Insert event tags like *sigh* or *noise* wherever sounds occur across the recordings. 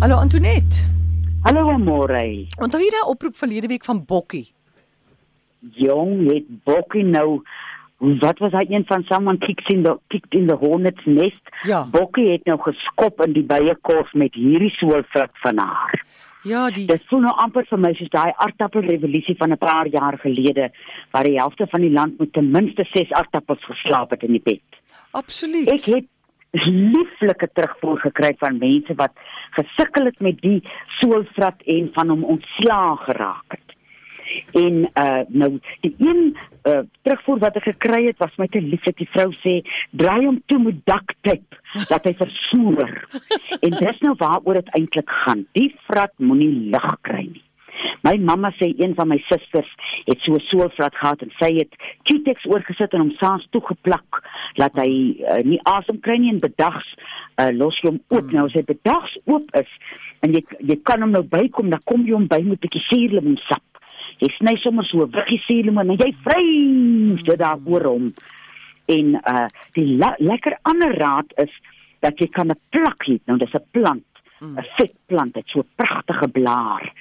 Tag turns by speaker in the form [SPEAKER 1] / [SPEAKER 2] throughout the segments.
[SPEAKER 1] Hallo Antoinette.
[SPEAKER 2] Hallo Amore.
[SPEAKER 1] Onthou jy daai oproep verlede week van Bokkie?
[SPEAKER 2] Jong, het Bokkie nou wat was hy een van someone kicked in the kicked in the hornet's nest?
[SPEAKER 1] Ja.
[SPEAKER 2] Bokkie het nou geskop in die beiekos met hierdie soolvrug van haar.
[SPEAKER 1] Ja, die
[SPEAKER 2] Dit voel nou amper vir my soos daai aardappelrevolusie van 'n paar jaar gelede waar die helfte van die land met ten minste 6 aardappels geslaap het in die bed.
[SPEAKER 1] absoluut.
[SPEAKER 2] Ek het lieflike terugvoer gekry van mense wat gesukkel het met die soolvrat en van hom ontslaag geraak het. En uh nou die een uh terugvoer wat ek gekry het was my te lief dat die vrou sê draai hom toe met ducktape dat hy versmoor. en dis nou waaroor dit eintlik gaan. Die vrat moenie lig kry nie. My mamma sê een van my susters het so 'n soolvrat gehad en sy het Q-tex oorgesit en hom saans toegeplak laat hy uh, nie asem kry nie en bedags uh, los jy hom oop mm. nou as hy bedags oop is en jy jy kan hom nou bykom dan kom jy hom by met 'n bietjie suurlemoensap. Jy sny sommer so 'n wiggie suurlemoen en jy vryf dit daar oor hom. En uh die la, lekker ander raad is dat jy kan 'n plak hê. Nou dis 'n plant, 'n mm. vetplant, dit so 'n pragtige blaar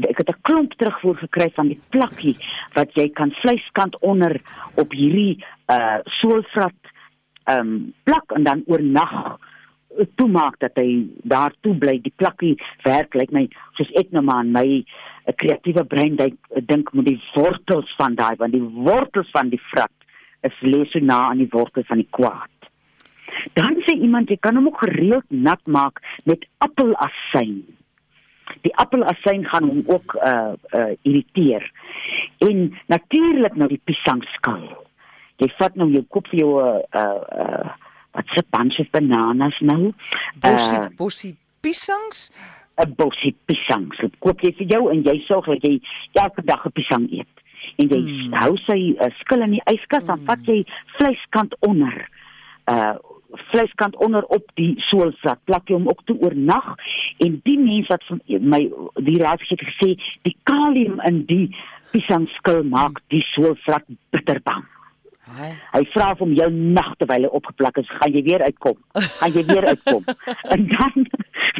[SPEAKER 2] ek het 'n klomp terugvoer gekry van die plakkie wat jy kan vleiskant onder op hierdie uh soolvrat ehm um, plak en dan oornag toemaak dat hy daar toe bly. Die plakkie werk lyk my soos ek nou maar aan my 'n kreatiewe brein dink dink met die wortels van daai want die wortels van die vrat is lê so na aan die wortels van die kwaad. Dan sê iemand jy kan hom ook gereeld nat maak met appelasyn die appelasyn gaan hom ook uh uh irriteer. En natuurlik nou die piesangskal. Jy vat nou jou kop vir jou uh uh wat se bunch of bananas nou?
[SPEAKER 1] Bossie
[SPEAKER 2] Uh,
[SPEAKER 1] bossie piesangs.
[SPEAKER 2] 'n bossie piesangs. Dit koop jy vir jou en jy sorg dat jy elke dag 'n piesang eet. En jy
[SPEAKER 1] Mm.
[SPEAKER 2] mm. hou sy uh, skil in die yskas dan vat jy vleiskant onder. Uh vleiskant onder op die soolvlak. Plak jy hom ook toe oornag en die mens wat vir my die raad het gesê die kalium in die piesangskil maak die soolvlak bitterbang.
[SPEAKER 1] Hy.
[SPEAKER 2] Hy vra vir hom jou nag terwyl hy opgeplak is, gaan jy weer uitkom? Gaan jy weer uitkom? *laughs* en dan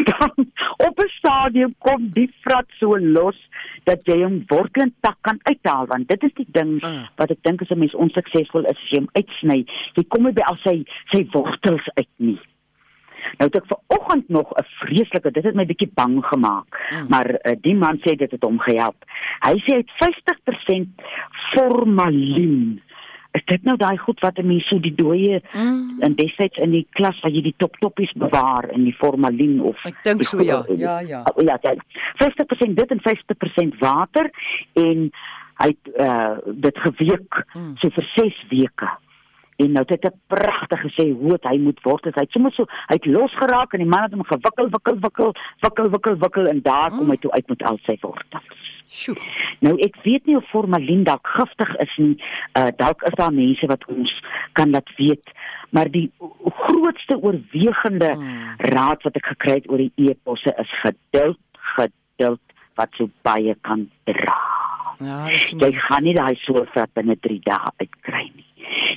[SPEAKER 2] dan op 'n stadium kom die vrat so los dat jy hom wortel en tak kan uithaal want dit is die ding
[SPEAKER 1] Mm.
[SPEAKER 2] wat ek dink as 'n mens onsuksesvol is as jy hom uitsny, jy kom nie by al sy sy wortels uit nie. Nou het ek vanoggend nog 'n vreeslike, dit het my bietjie bang gemaak,
[SPEAKER 1] Mm.
[SPEAKER 2] maar uh, die man sê dit het hom gehelp. Hy sê hy het 50% formalien. Dit nou daai goed wat 'n mens so die dooie
[SPEAKER 1] Mm.
[SPEAKER 2] en destyds in die klas waar jy die top toppies bewaar in die formalien of
[SPEAKER 1] Ek dink so ja. Ja, ja.
[SPEAKER 2] Oh, ja, ja. 50% dit en 50% water en hy het uh, dit geweek
[SPEAKER 1] Mm.
[SPEAKER 2] so vir 6 weke. En nou het hy 'n pragtige sê hoe hy moet word. Hy het sommer so hy het losgeraak en die man het hom gewikkel, wikkel, wikkel, wikkel, wikkel, wikkel en daar kom hy toe uit met al sy wortels.
[SPEAKER 1] Sjoe.
[SPEAKER 2] Nou ek weet nie of formalien dalk giftig is nie. Uh dalk is daar mense wat ons kan laat weet, maar die grootste oorwegende
[SPEAKER 1] Hmm.
[SPEAKER 2] raad wat ek gekry het oor die e-posse is geduld, geduld wat so baie kan dra.
[SPEAKER 1] Ja,
[SPEAKER 2] Jy gaan nie daai soort binne 3 dae uitkry nie.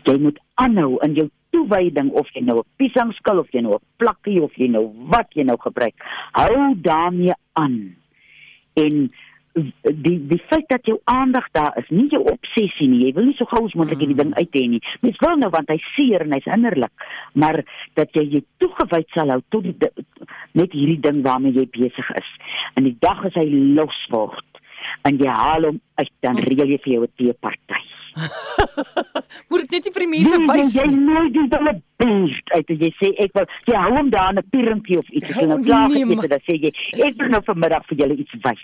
[SPEAKER 2] Jy moet aanhou in jou toewyding of jy nou 'n piesangskil of jy nou 'n plakkie of jy nou wat jy nou gebruik. Hou daarmee aan. En die die feit dat jou aandag daar is, nie jou obsessie nie. Jy wil nie so gou as moontlik hierdie ding uit hê nie. Mens wil nou want hy seer en hy's innerlik, maar dat jy jou toegewyd sal hou tot die di- net hierdie ding waarmee jy besig is. En die dag as hy los word en jy haal hom uit, dan reël jy vir jou 'n teeparty. *laughs*
[SPEAKER 1] Moet dit net nie vir die mense
[SPEAKER 2] Nee,
[SPEAKER 1] wys
[SPEAKER 2] Jy
[SPEAKER 1] nie.
[SPEAKER 2] nooi die dinge beest uit en jy sê ek wil jy hou hom daar in 'n pierentjie of iets. As jy nou
[SPEAKER 1] Oh,
[SPEAKER 2] klaar
[SPEAKER 1] nee,
[SPEAKER 2] geëet
[SPEAKER 1] maar-
[SPEAKER 2] het, dan sê jy ek wil nou vanmiddag vir julle iets wys.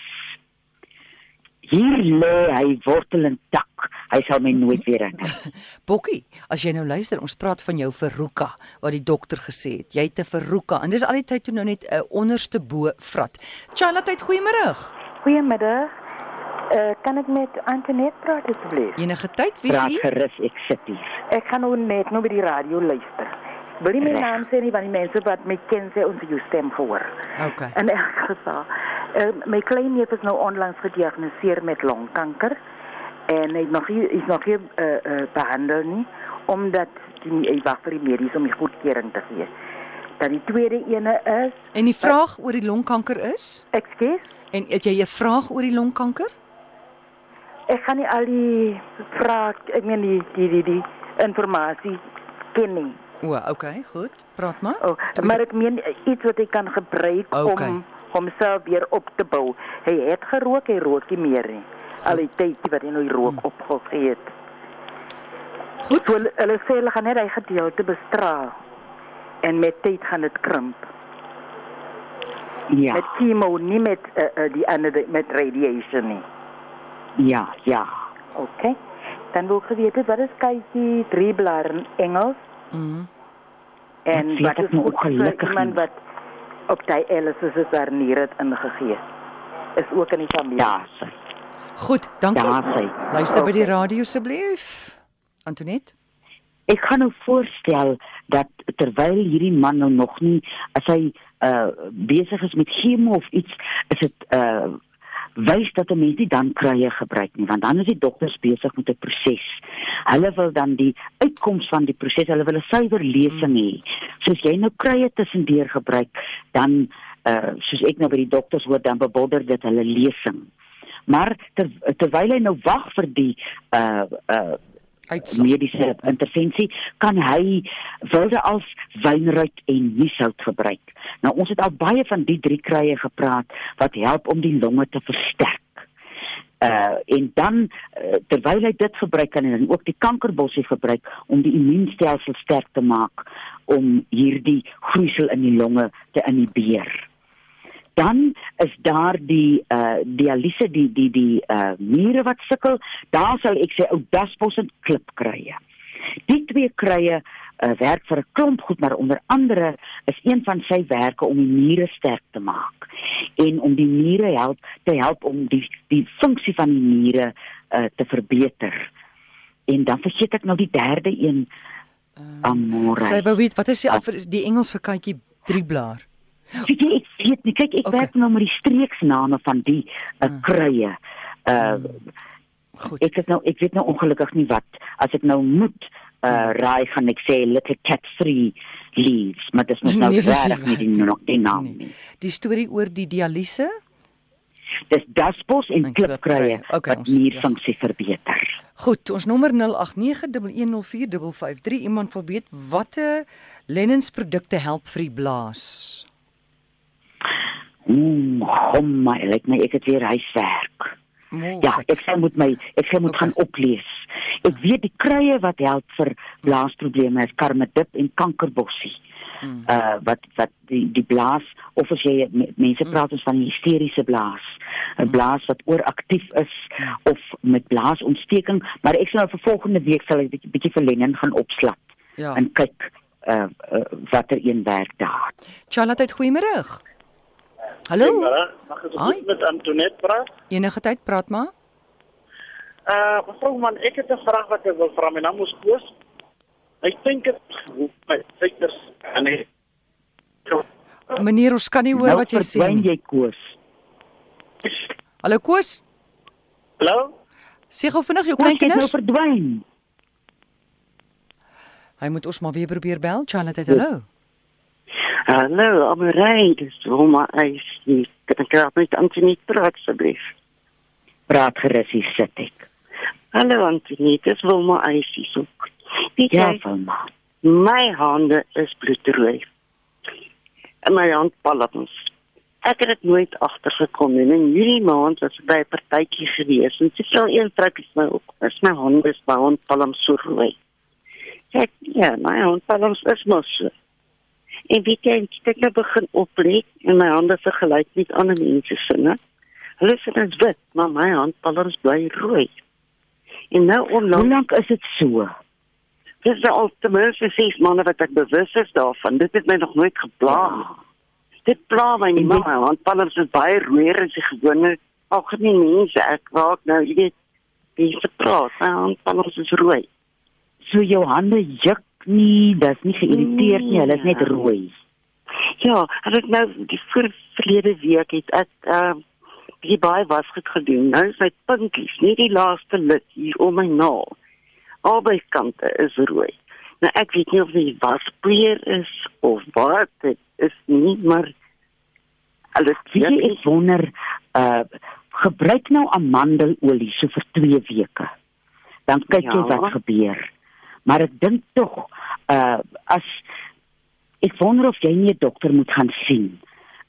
[SPEAKER 2] Hier lê hy wortel en tak. Hy sal my nooit weer herinner. *laughs*
[SPEAKER 1] Bokkie, as jy nou luister, ons praat van jou verruka wat die dokter gesê het. Jy het 'n verruka en dis al die tyd toe nou net 'n onderste bo vrat. Charlotte, goeiemôre.
[SPEAKER 3] Goeiemiddag. Uh, kan ek met Antoinette praat asseblief?
[SPEAKER 1] Enige tyd, wie
[SPEAKER 2] Praat
[SPEAKER 1] sien?
[SPEAKER 2] gerus, ek sit hier.
[SPEAKER 3] Ek gaan nou net nou by die radio luister. Wil nie my
[SPEAKER 2] Reg.
[SPEAKER 3] naam sê nie want die mense wat my ken sê ons het jou stem gehoor.
[SPEAKER 1] Okay.
[SPEAKER 3] In elk geval. Uh, my kleinneef is nou onlangs gediagnoseer met longkanker en hy het nog nie is nog nie uh, uh, behandel nie omdat die hy wag vir die mediese om die goedkeuring te gee. Dan die tweede ene is,
[SPEAKER 1] En die vraag oor die longkanker is?
[SPEAKER 3] ekskuus,
[SPEAKER 1] En het jy 'n vraag oor die longkanker?
[SPEAKER 3] ek gaan nie al die vraag, ek meen die die die, die informasie ken nie.
[SPEAKER 1] O, okay, goed. Praat maar.
[SPEAKER 3] Oh, maar ek meen iets wat hy kan gebruik
[SPEAKER 1] Okay.
[SPEAKER 3] om homself weer op te bou. Hy het gerook, hy rook nie meer nie. Al die tyd wat hy nou rook opgegee het.
[SPEAKER 1] Goed.
[SPEAKER 3] So, hulle, sê hulle gaan net hy gedeelte bestraal. En met tyd gaan dit krimp.
[SPEAKER 2] Ja,
[SPEAKER 3] Met chemo, nie met uh, uh, die ander met radiation nie.
[SPEAKER 2] ja, ja.
[SPEAKER 3] Okay. Dan wil ek geweet het, wat is kykie drie blare in Engels
[SPEAKER 1] Mm.
[SPEAKER 3] en wat is
[SPEAKER 2] nou
[SPEAKER 3] goed vir
[SPEAKER 2] ongelukkig
[SPEAKER 3] iemand wat op die Alice is daar nie het ingegee. Is ook in die familie.
[SPEAKER 2] Ja, sy.
[SPEAKER 1] Goed, dankie.
[SPEAKER 2] Ja, sy.
[SPEAKER 1] Luister by die
[SPEAKER 3] Okay.
[SPEAKER 1] radio asseblief. Antoinette.
[SPEAKER 2] Ek gaan nou voorstel dat terwyl hierdie man nou nog nie as hy uh besig is met chemo of iets, is dit uh wys dat 'n mens nie dan krye gebruik nie, want dan is die dokters besig met 'n proses. Hulle wil dan die uitkoms van die proses, hulle wil 'n suiwer lesing hê. Soos jy nou krye tussendeur gebruik, dan uh soos ek nou by die dokters hoor dan bebodder dit hulle lesing. Maar ter, terwyl hy nou wag vir die uh uh
[SPEAKER 1] Uitslag.
[SPEAKER 2] mediese intervensie kan hy wilde als wynruit en niesout gebruik. Nou ons het al baie van die drie krye gepraat wat help om die longe te versterk. Uh en dan uh, terwyl hy dit gebruik kan hy dan ook die kankerbossie gebruik om die immuunstelsel sterk te maak om hierdie groeisel in die longe te inhibeer. Dan is daar die uh dialyse die die die uh niere wat sukkel, daar sal ek sê ou daspos en klipkrye. Die twee krye uh, werk vir 'n klomp goed, maar onder andere is een van sy werke om die niere sterk te maak en om die niere help te help om die die funksie van die niere uh, te verbeter. En dan vergeet ek nou die derde een. Amore.
[SPEAKER 1] Sy wou weet wat is die die Engels vir katjie drieblaar?
[SPEAKER 2] Weet jy, ek weet nie. Kyk, ek
[SPEAKER 1] Okay.
[SPEAKER 2] werk nou met die streeksname van die uh, krye. Uh
[SPEAKER 1] Goed.
[SPEAKER 2] ek het nou ek weet nou ongelukkig nie wat as ek nou moet uh raai gaan ek sê little cat three leaves, maar dit is *laughs* nou
[SPEAKER 1] Nee, dis
[SPEAKER 2] regtig nie die nog die naam
[SPEAKER 1] Nee.
[SPEAKER 2] nie.
[SPEAKER 1] Die storie oor die dialyse?
[SPEAKER 2] Dis daspos en
[SPEAKER 1] En
[SPEAKER 2] klipkrye.
[SPEAKER 1] Okay,
[SPEAKER 2] wat nierfunksie verbeter.
[SPEAKER 1] Goed, ons nommer 0891104553 iemand wil weet watter Lennens produkte help vir die blaas.
[SPEAKER 2] Mm, hom my, lyk my ek het weer huiswerk.
[SPEAKER 1] Mooi.
[SPEAKER 2] Ja, ek sê moet my ek sê moet
[SPEAKER 1] Okay.
[SPEAKER 2] gaan oplees. Ek weet die krye wat help vir blaasprobleme is karmedip en kankerbossie.
[SPEAKER 1] Mm.
[SPEAKER 2] Uh wat wat die die blaas of as jy me- mense praat ons van hysteriese blaas. 'n Blaas wat ooraktief is of met blaasontsteking, maar ek sal nou vir volgende week sal ek bietjie bietjie vir Lennon gaan opslap
[SPEAKER 1] Ja.
[SPEAKER 2] en kyk uh, uh watter een werk daar.
[SPEAKER 1] Charlotte, goeiemôre. Hallo.
[SPEAKER 4] Goeiemôre. Mag ek
[SPEAKER 1] Hoi.
[SPEAKER 4] asseblief met Antoinette praat?
[SPEAKER 1] Enige tyd praat maar.
[SPEAKER 4] Uh, mevrou man, ek het 'n vraag wat ek wil vra. My naam is Koos. Ek dink dit my syters en ek
[SPEAKER 1] Meneer, ons kan nie hoor
[SPEAKER 2] nou
[SPEAKER 1] wat jy sê nie.
[SPEAKER 2] jy koos.
[SPEAKER 1] Hallo Koos,
[SPEAKER 4] Hallo?
[SPEAKER 1] sê gou vinnig jou
[SPEAKER 2] Koos jy het nou verdwyn.
[SPEAKER 1] Hy moet ons maar weer probeer bel. Charlotte, hallo.
[SPEAKER 5] Hallo, Amarei, dis Roma Eis. Kan ek graag met Antonie praat asseblief?
[SPEAKER 2] Praat gerus hier sit ek.
[SPEAKER 5] Hallo Antonie, dis Roma Eis hier. Weet
[SPEAKER 2] Ja,
[SPEAKER 5] jy,
[SPEAKER 2] Vilma.
[SPEAKER 5] my hande is bloedrooi. En my handpalms. Ek het dit nooit agtergekom nie. In hierdie maand was ek by 'n partytjie gewees en sy vrou een vroukie my ook. Is my hande is my handpalms so rooi. Ek, ja, my handpalms is mos so. En weet jy, ek het nou begin oplet en my hande vergelyk met ander mense se, né? Hulle sê dit is wit, maar my handpalms bly rooi. En nou
[SPEAKER 2] Hoe
[SPEAKER 5] onlangs
[SPEAKER 2] lank is dit so?
[SPEAKER 5] Dis nou al ten minste 6 maande wat ek bewus is daarvan. Dit het my nog nooit gepla nie. Dit pla my nie, maar my handpalms is baie rooier as die gewone algemeen mense. Ek raak nou, jy weet, die vertraat. My handpalms is rooi.
[SPEAKER 2] So jou hande juk nie, dis nie geïrriteerd nie, hulle is net
[SPEAKER 5] Nee.
[SPEAKER 2] rooi.
[SPEAKER 5] Ja, en ek nou die voor verlede week het ek ehm uh, die baie wasgoed gedoen. Nou is my pinkies, nie die laaste lid hier om my naal. Albei kante is rooi. Nou ek weet nie of dit waspoeier is of wat dit is nie, maar alles
[SPEAKER 2] Weet jy, ek wonder uh gebruik nou amandelolie so vir 2 weke. Dan kyk jy
[SPEAKER 5] Ja.
[SPEAKER 2] wat gebeur. Maar ek dink tog uh as ek wonder of jy nie 'n dokter moet gaan sien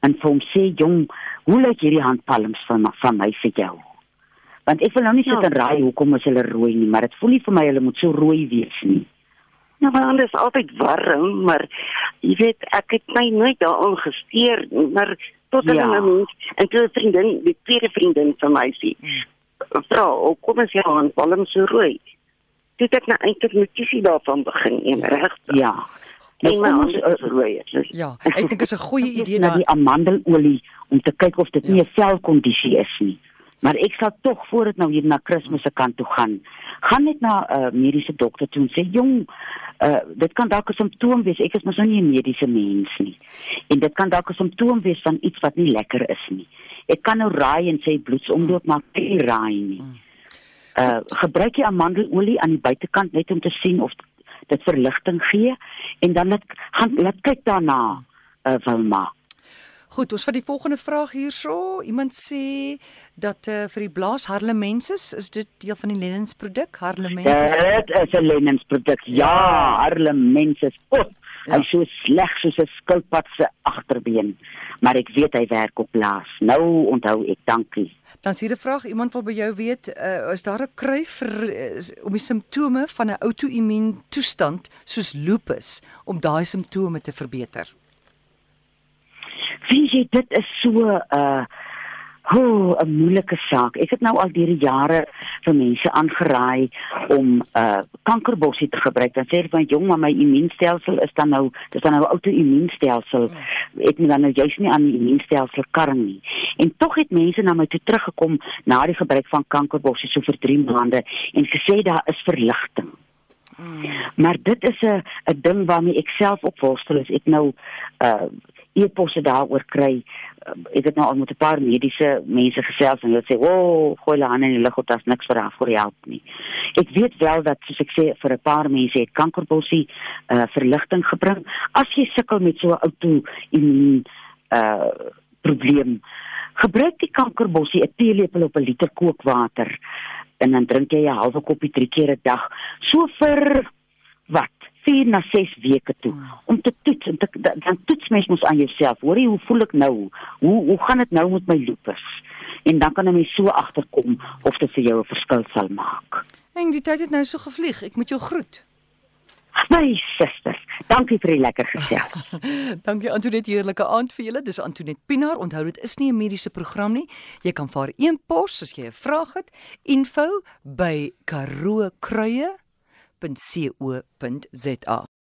[SPEAKER 2] en vir hom sê jong, hoe lyk hierdie handpalms van van my vir jou? Want ek wil nou nie sit
[SPEAKER 5] Ja.
[SPEAKER 2] en raai hoekom is hulle rooi nie, maar dit voel nie vir my hulle moet so rooi wees nie.
[SPEAKER 5] Nou maar alles altyd warm, maar jy weet ek het my nooit daaraan gesteer, maar tot
[SPEAKER 2] Ja.
[SPEAKER 5] ja. 'n mens en toe 'n vriendin, die tweede vriendin van my sê, "Vrou, hoe kom as jy aan palm so rooi?" Toe ek nou eintlik notisie daarvan begin en reg.
[SPEAKER 2] Ja. Nou kom ons, uh,
[SPEAKER 5] is rooi. Dus,
[SPEAKER 1] Ja, ek dink is 'n goeie idee
[SPEAKER 2] na
[SPEAKER 1] daar.
[SPEAKER 2] die amandelolie om te kyk of dit
[SPEAKER 1] Ja.
[SPEAKER 2] nie 'n velkondisie is nie. Maar ek sal tog voor dit nou hier na Kersfees se kant toe gaan. Gaan net na 'n uh, mediese dokter toe en sê, "Jong, uh dit kan dalk 'n simptoom wees. Ek is mos nou nie 'n mediese mens nie. En dit kan dalk 'n simptoom wees van iets wat nie lekker is nie. Ek kan nou raai en sê bloedsomloop maar nie raai nie. Uh gebruik jy amandelolie aan die buitekant net om te sien of dit verligting gee en dan laat gaan laat kyk daarna uh Wilma.
[SPEAKER 1] Goed, ons vat die volgende vraag hierso. Iemand sê dat uh, vir die blaas Harlemensis is dit deel van die Lennens produk Harlemensis.
[SPEAKER 2] Dit is 'n Lennens produk. Ja,
[SPEAKER 1] Ja.
[SPEAKER 2] Harlem mense spot.
[SPEAKER 1] Ja.
[SPEAKER 2] Hy's so sleg soos 'n skilpad se agterbeen. Maar ek weet hy werk op blaas. Nou onthou ek, dankie.
[SPEAKER 1] Dan sien 'n vraag, iemand wil by jou weet, uh, is daar 'n kry vir uh, om die simptome van 'n outoimmuun toestand soos lupus om daai simptome te verbeter?
[SPEAKER 2] Sien jy dit is so 'n uh, Hoe 'n moeilike saak. Ek het nou al deur die jare vir mense aangeraai om uh kankerbossie te gebruik. Dan sê hulle van jong, maar my immuunstelsel is dan nou, dis dan nou outo-immuunstelsel. Ek moet dan nou juist nie aan die immuunstelsel karring nie. En tog het mense na my toe teruggekom na die gebruik van kankerbossie so vir 3 maande en gesê daar is verligting. Maar dit is 'n 'n ding waarmee ek self op worstel as ek nou uh e-posse daaroor kry. Uh, ek het nou al met 'n paar mediese mense gesels en hulle sê, "O, oh, gooi hulle in die lug, dit is niks vir haar voor help nie." Ek weet wel dat soos ek sê vir 'n paar mense het kankerbossie uh verligting gebring. As jy sukkel met so 'n outo-immuun uh probleem, gebruik die kankerbossie 'n teelepel op 'n liter kookwater en dan drink jy 'n halwe koppie drie keer 'n dag. So vir wat? 4 na 6 weke toe om te toets en te, dan, toets mens mos aan jouself. Hoor jy hoe voel ek nou? Hoe hoe gaan dit nou met my lupus? En dan kan 'n mens so agterkom of dit vir jou 'n verskil sal maak.
[SPEAKER 1] En die tyd het nou so gevlieg. Ek moet jou groet.
[SPEAKER 2] My suster, dankie vir die lekker gesels. *laughs*
[SPEAKER 1] Dankie Antoinette, heerlike aand vir julle. Dis Antoinette Pinaar. Onthou dit is nie 'n mediese program nie. Jy kan vir haar e-pos as jy 'n vraag het. info by karookruie.co.za